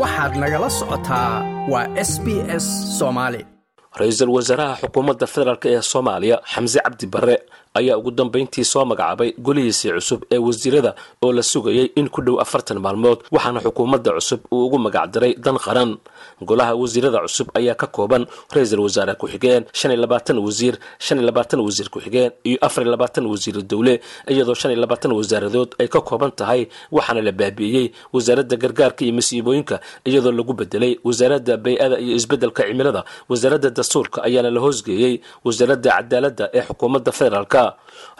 waxaad nagala socotaa waa s b s soomaali ra'iisul wasaaraha xukuumadda federaalk ee soomaaliya xamse cabdi barre ayaa ugu dambayntii soo magacaabay golihiisii cusub ee wasiirada oo la sugayay in ku dhow afartan maalmood waxaana xukuumadda cusub uu ugu magacdaray dan qaran. Golaha wasiirada cusub ayaa ka kooban ra'iisul wasaare ku-xigeen shan iyo labaatan wasiir shan iyo labaatan wasiir ku-xigeen iyo afar iyo labaatan wasiir dowle iyadoo shan iyo labaatan wasaaradood ay ka kooban tahay waxaana la baabi'iyey wasaaradda gargaarka iyo masiibooyinka iyadoo lagu bedelay wasaaradda bay-ada iyo isbeddelka cimilada. Wasaaradda dastuurka ayaana la hoosgeeyey wasaaradda cadaaladda ee xukuumadda federaalka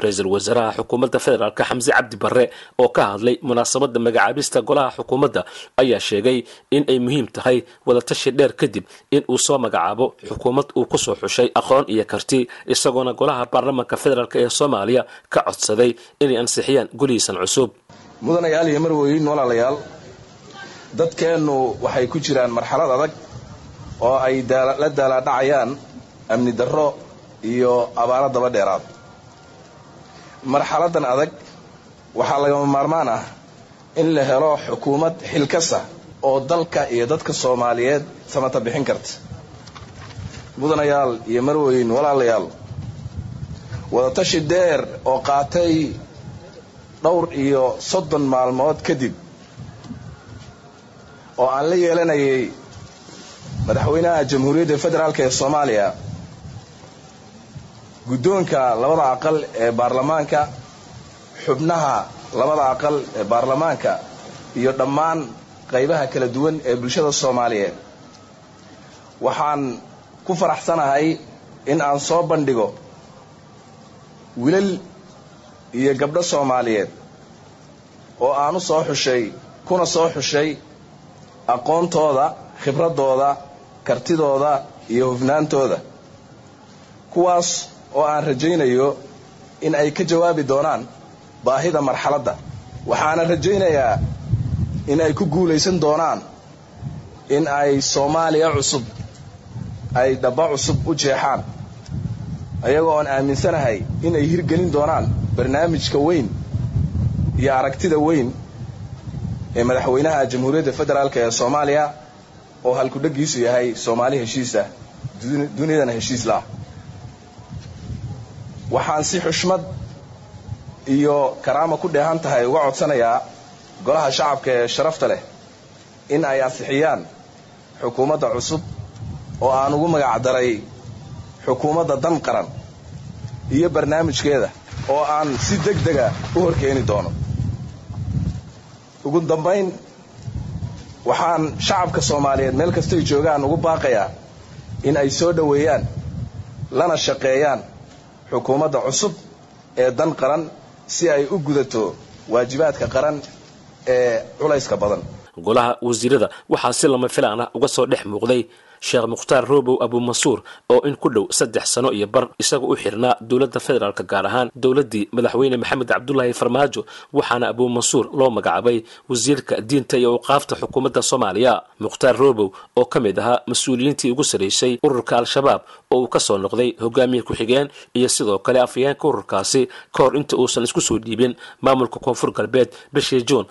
ra'iisul wasaaraha xukuumadda federaalk xamse cabdi barre oo ka hadlay munaasabadda magacaabista golaha xukuumadda ayaa sheegay in ay muhiim tahay wadatashi dheer kadib in uu soo magacaabo xukuumad uu ku soo xushay aqoon iyo karti isagoona golaha baarlamaanka federaalk ee soomaaliya ka codsaday inay ansixiyaan golihiisan cusub. Mudanayaal iyo marweyn walaalayaal dadkeennu waxay ku jiraan marxalad adag oo ay la daalaadhacayaan amni darro iyo abaaro daba dheeraad marxaladan adag waxaa lagama maarmaan ah in la helo xukuumad xilkasa oo dalka iyo dadka soomaaliyeed samata bixin karta. Mudanayaal iyo marweyn walaalayaal wadatashi deer oo qaatay dhowr iyo soddon maalmood kadib oo aan la yeelanayay madaxweynaha jamhuuriyadda federaalk ee soomaaliya guddoonka labada aqal ee baarlamaanka xubnaha labada aqal ee baarlamaanka iyo dhammaan qaybaha kala duwan ee bulshada soomaaliyeed. Waxaan ku faraxsanahay in aan soo bandhigo wilal iyo gabdho soomaaliyeed oo aan u soo xushay kuna soo xushay aqoontooda khibraddooda kartidooda iyo hufnaantooda. Kuwaas oo aan rajaynayo in ay ka jawaabi doonaan baahida marxaladda. Waxaana rajaynayaa in ay ku guulaysan doonaan in ay soomaaliya cusub ay dhabba cusub u jeexaan. Ayagoo aan aaminsanahay in ay hirgelin doonaan barnaamijka weyn iyo aragtida weyn ee madaxweynaha jamhuuriyadda federaalk ee soomaaliya oo halkudheggiisu yahay soomaali heshiisah dunidana heshiis laah waxaan si xushmad iyo karaama ku dheehan tahay uga codsanayaa golaha shacabka ee sharafta leh in ay ansixiyaan xukuumadda cusub oo aan ugu magacdaray xukuumadda dan qaran iyo barnaamijkeeda oo aan si deg dega u horkeeni doono. Ugu dambayn waxaan shacabka soomaaliyeed meel kastay joogaan ugu baaqayaa in ay soo dhoweeyaan lana shaqeeyaan xukuumadda cusub ee dan qaran si ay u gudato waajibaadka qaran ee culayska badan. Golaha wasiirada waxaa si lama filaan ah uga soo dhex muuqday sheekh mukhtaar roobow abuumansuur oo in ku dhow saddex sano iyo bar isaga u xirnaa dowladda federaalk gaar ahaan dowladdii madaxweyne maxamed cabdulaahi farmaajo waxaana abuumansuur loo magacaabay wasiirka diinta iyo awqaafta xukuumadda soomaaliya. Mukhtaar roobow oo ka mid ahaa mas'uuliyiintii ugu sarraysay ururka al-shabaab oo uu ka soo noqday hogaamiye ku-xigeen iyo sidoo kale afhayeenka ururkaasi ka hor inta uusan isku soo dhiibin maamulka koonfur galbeed bishii juun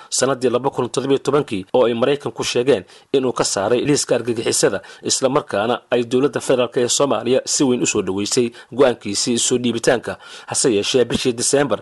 tobankii oo ay maraykanku sheegeen inuu ka saaray liiska argagixisada islamarkaana ay dowladda federaalk ee soomaaliya si weyn u soo dhoweysay go'aankiisii soo dhiibitaanka. Hase yeeshee bishii diseembar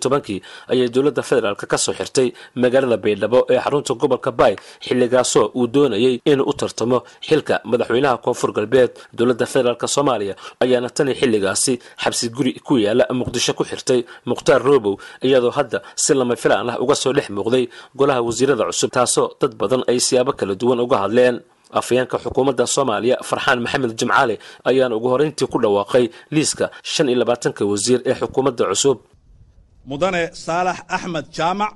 tobankii ayay dowladda federaalk ka soo xirtay magaalada baydhabo ee xarunta gobolka baay xilligaasoo uu doonayay inuu u tartamo xilka madaxweynaha koonfur galbeed. Dowladda federaalk soomaaliya ayaana tani xilligaasi xabsi guri ku yaalla muqdisho ku xirtay mukhtaar roobow iyadoo hadda si lama filaan ah uga soo dhex muuqday golaha wasiirada cusub taasoo dad badan ay siyaabo kala duwan uga hadleen afhayeenka xukuumadda soomaaliya farxaan maxamed jimcaale ayaana ugu horrayntii ku dhawaaqay liiska shan iyo labaatanka wasiir ee xukuumadda cusub. Mudane saalax axmed jaamac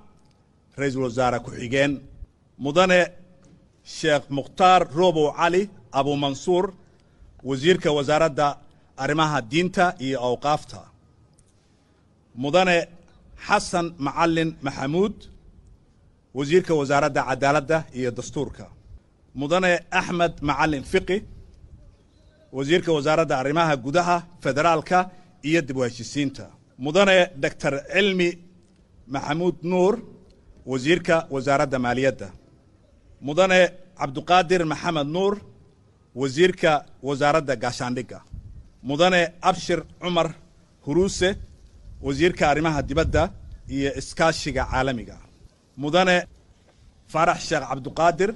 ra'iisul wasaare ku-xigeen mudane sheekh mukhtaar roobow cali abuumansuur wasiirka wasaaradda arrimaha diinta iyo awqaafta. Mudane xasan macalin maxamuud wasiirka wasaaradda cadaaladda iyo dastuurka mudane axmed macalin fiqi wasiirka wasaaradda arrimaha gudaha federaalka iyo dib u heshisiinta mudane doctor cilmi maxamuud nuur wasiirka wasaaradda maaliyadda. Mudane cabduqaadir maxamed nuur wasiirka wasaaradda gaashaandhigga. Mudane abshir cumar huruuse wasiirka arrimaha dibadda iyo iskaashiga caalamiga. Mudane faarax sheekh cabduqaadir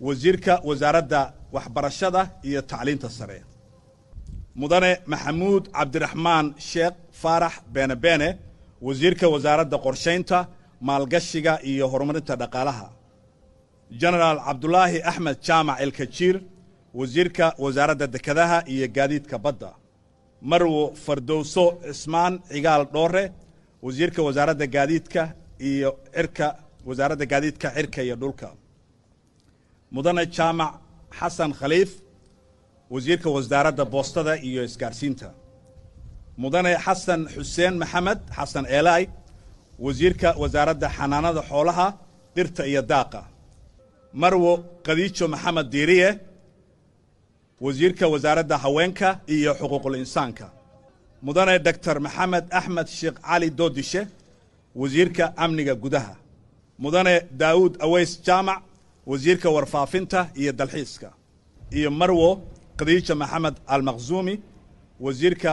wasiirka wasaaradda waxbarashada iyo tacliinta sare. Mudane maxamuud cabdiraxmaan sheekh faarax beene beene wasiirka wasaaradda qorshaynta maalgashiga iyo horumarinta dhaqaalaha. Genaraal cabdulaahi axmed jaamac elkajiir wasiirka wasaaradda dekedaha iyo gaadiidka badda. Marwo fardowso cismaan cigaal dhoore wasiirka wasaaradda gaadiidka iyo cirka wasaaradda gaadiidka cirka iyo dhulka mudane jaamac xasan khaliif wasiirka wasaaradda boostada iyo isgaarsiinta. Mudane xasan xuseen maxamed xasan eelaay wasiirka wasaaradda xanaanada xoolaha dhirta iyo daaqa. Marwo khadiijo maxamed diiriye wasiirka wasaaradda haweenka iyo xuquuqul insaanka. Mudane doctor maxamed axmed sheekh cali doodishe wasiirka amniga gudaha. Mudane daawuud aweys jaamac wasiirka warfaafinta iyo dalxiiska. Iyo marwo khadiija maxamed almaqsuumi wasiirka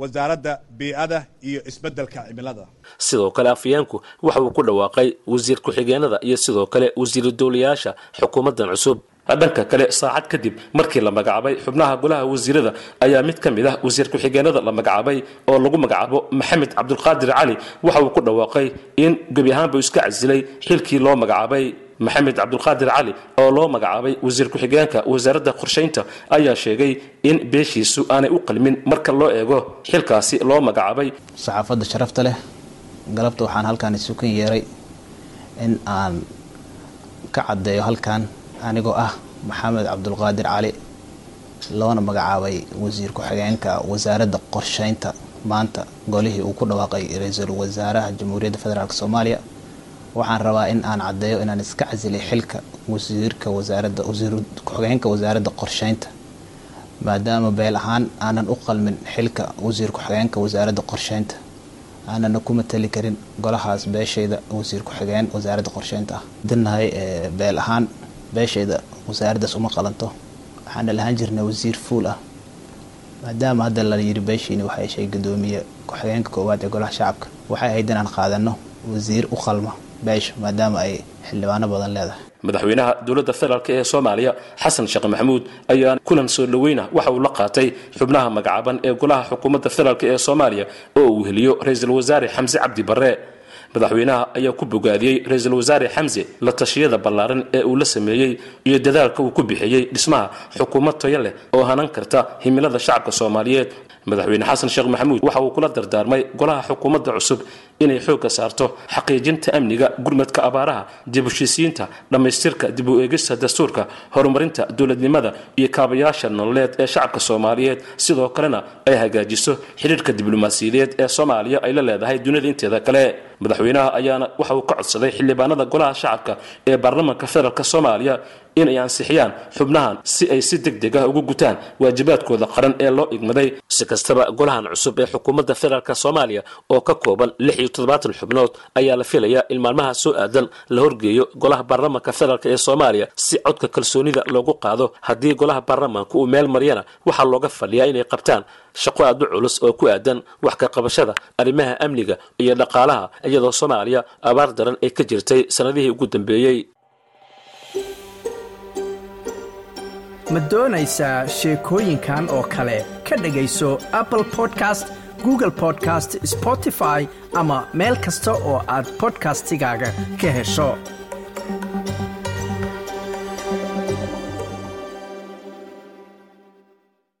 wasaaradda bii'ada iyo isbeddelka cimilada. Sidoo kale afyeenku waxa uu ku dhawaaqay wasiir ku-xigeenada iyo sidoo kale wasiiru dowlayaasha xukuumaddan cusub. Dhanka kale saacad kadib markii la magacaabay xubnaha golaha wasiirada ayaa mid ka mid ah wasiir ku-xigeenada la magacaabay oo lagu magacaabo maxamed cabdulqaadir cali waxa uu ku dhawaaqay in gebi ahaanbuu iska casilay xilkii loo magacaabay maxamed cabdulqaadir cali oo loo magacaabay wasiir ku-xigeenka wasaaradda qorshaynta ayaa sheegay in beeshiisu aanay u qalmin marka loo eego xilkaasi loo magacaabay. Saxaafadda sharafta leh galabta waxaan halkaan isukan yeeray in aan ka caddeeyo halkan anigoo ah maxamed cabdulqaadir cali loona magacaabay wasiir ku-xigeenka wasaaradda qorshaynta. Maanta golihii uu ku dhawaaqay ra'iisul wasaaraha jamhuuriyadda federaalk soomaaliya waxaan rabaa in aan caddeeyo inaan iska casilay xilka wasiirka wasaaradda wasiir ku-xigeenka wasaaradda qorshaynta. Maadaama beel ahaan aanan u qalmin xilka wasiir ku-xigeenka wasaaradda qorshaynta aanana ku matali karin golahaas beeshayda wasiir ku-xigeen wasaaradda qorshaynta ah. Dinahay beel ahaan beeshayda wasaaraddaas uma qalanto. Waxaana lahaan jirnay wasiir fuul ah. Maadaama hadda la yiri beeshiini waxay heshay gudoomiye ku-xigeenka koowaad ee golaha shacabka waxay ahayd inaan qaadano wasiir u qalma beesha maadaama ay xildhibaano badan leedahay. Madaxweynaha dowladda federaalk ee soomaaliya xasan sheekh maxamuud ayaa kulan soo dhoweyna waxa uu la qaatay xubnaha magacaaban ee golaha xukuumadda federaalk ee soomaaliya oo uu heliyo ra'iisul wasaare xamse cabdi barre. Madaxweynaha ayaa ku bogaadiyey ra'iisul wasaare xamse la tashiyada ballaaran ee uu la sameeyey iyo dadaalka uu ku bixiyey dhismaha xukuumad tayo leh oo hanan karta himilada shacabka soomaaliyeed. Madaxweyne xasan sheekh maxamuud waxa uu kula dardaarmay golaha xukuumadda cusub inay xoogga saarto xaqiijinta amniga gurmadka abaaraha dib heshiisiinta dhammaystirka dib u eegista dastuurka horumarinta dowladnimada iyo kaabayaasha nololeed ee shacabka soomaaliyeed. Sidoo kalena ay hagaajiso xidhiirka diblomaasiyadeed ee soomaaliya ay la leedahay dunida inteeda kale. Madaxweynaha ayaana waxa uu ka codsaday xildhibaanada golaha shacabka ee baarlamaanka federaalk soomaaliya inay ansixiyaan xubnahan si ay si deg deg ah ugu gutaan waajibaadkooda qaran ee loo igmaday. Si kastaba golahan cusub ee xukuumadda federaalk soomaaliya oo ka kooban iyo toddobaatan xubnood ayaa la filayaa in maalmaha soo aadan la horgeeyo golaha baarlamaanka federaalk ee soomaaliya si codka kalsoonida loogu qaado. Haddii golaha baarlamaanka uu meel mariyana waxaa looga fadhiyaa inay qabtaan shaqo aad u culus oo ku aadan wax ka qabashada arrimaha amniga iyo dhaqaalaha iyadoo soomaaliya abaar daran ay ka jirtay sannadihii ugu dambeeyey ma doonaysaa sheekooyinkan oo kale? Ka dhegayso apple podcast google podcast spotify ama meel kasta oo aad bodkastigaaga ka hesho